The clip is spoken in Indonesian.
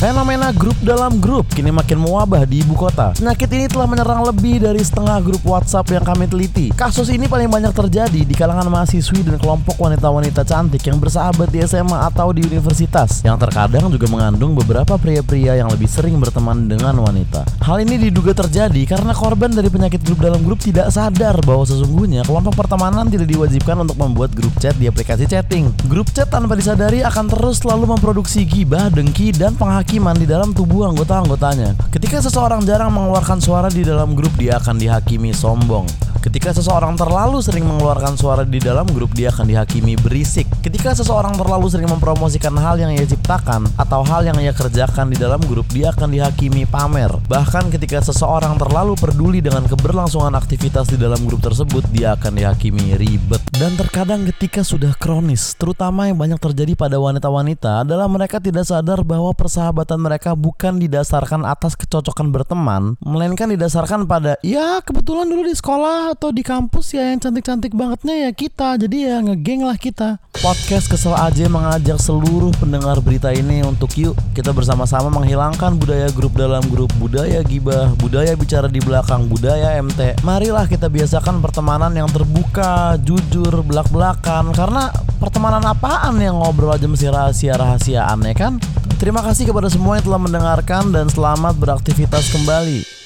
Fenomena grup dalam grup kini makin mewabah di ibu kota. Penyakit ini telah menyerang lebih dari setengah grup WhatsApp yang kami teliti. Kasus ini paling banyak terjadi di kalangan mahasiswi dan kelompok wanita-wanita cantik yang bersahabat di SMA atau di universitas, yang terkadang juga mengandung beberapa pria-pria yang lebih sering berteman dengan wanita. Hal ini diduga terjadi karena korban dari penyakit grup dalam grup tidak sadar bahwa sesungguhnya kelompok pertemanan tidak diwajibkan untuk membuat grup chat di aplikasi chatting. Grup chat tanpa disadari akan terus selalu memproduksi gibah, dengki, dan penghakiman kehakiman di dalam tubuh anggota-anggotanya. Ketika seseorang jarang mengeluarkan suara di dalam grup, dia akan dihakimi sombong. Ketika seseorang terlalu sering mengeluarkan suara di dalam grup, dia akan dihakimi berisik. Ketika seseorang terlalu sering mempromosikan hal yang ia ciptakan atau hal yang ia kerjakan di dalam grup, dia akan dihakimi pamer. Bahkan ketika seseorang terlalu peduli dengan keberlangsungan aktivitas di dalam grup tersebut, dia akan dihakimi ribet. Dan terkadang ketika sudah kronis, terutama yang banyak terjadi pada wanita-wanita adalah mereka tidak sadar bahwa persahabatan mereka bukan didasarkan atas kecocokan berteman, melainkan didasarkan pada ya kebetulan dulu di sekolah atau di kampus ya yang cantik-cantik bangetnya ya kita jadi ya ngegeng lah kita. Podcast kesel aja mengajak seluruh pendengar berita ini untuk yuk kita bersama-sama menghilangkan budaya grup dalam grup budaya gibah budaya bicara di belakang budaya MT marilah kita biasakan pertemanan yang terbuka jujur belak-belakan karena pertemanan apaan yang ngobrol aja mesti rahasia-rahasiaan ya kan Terima kasih kepada semua yang telah mendengarkan dan selamat beraktivitas kembali.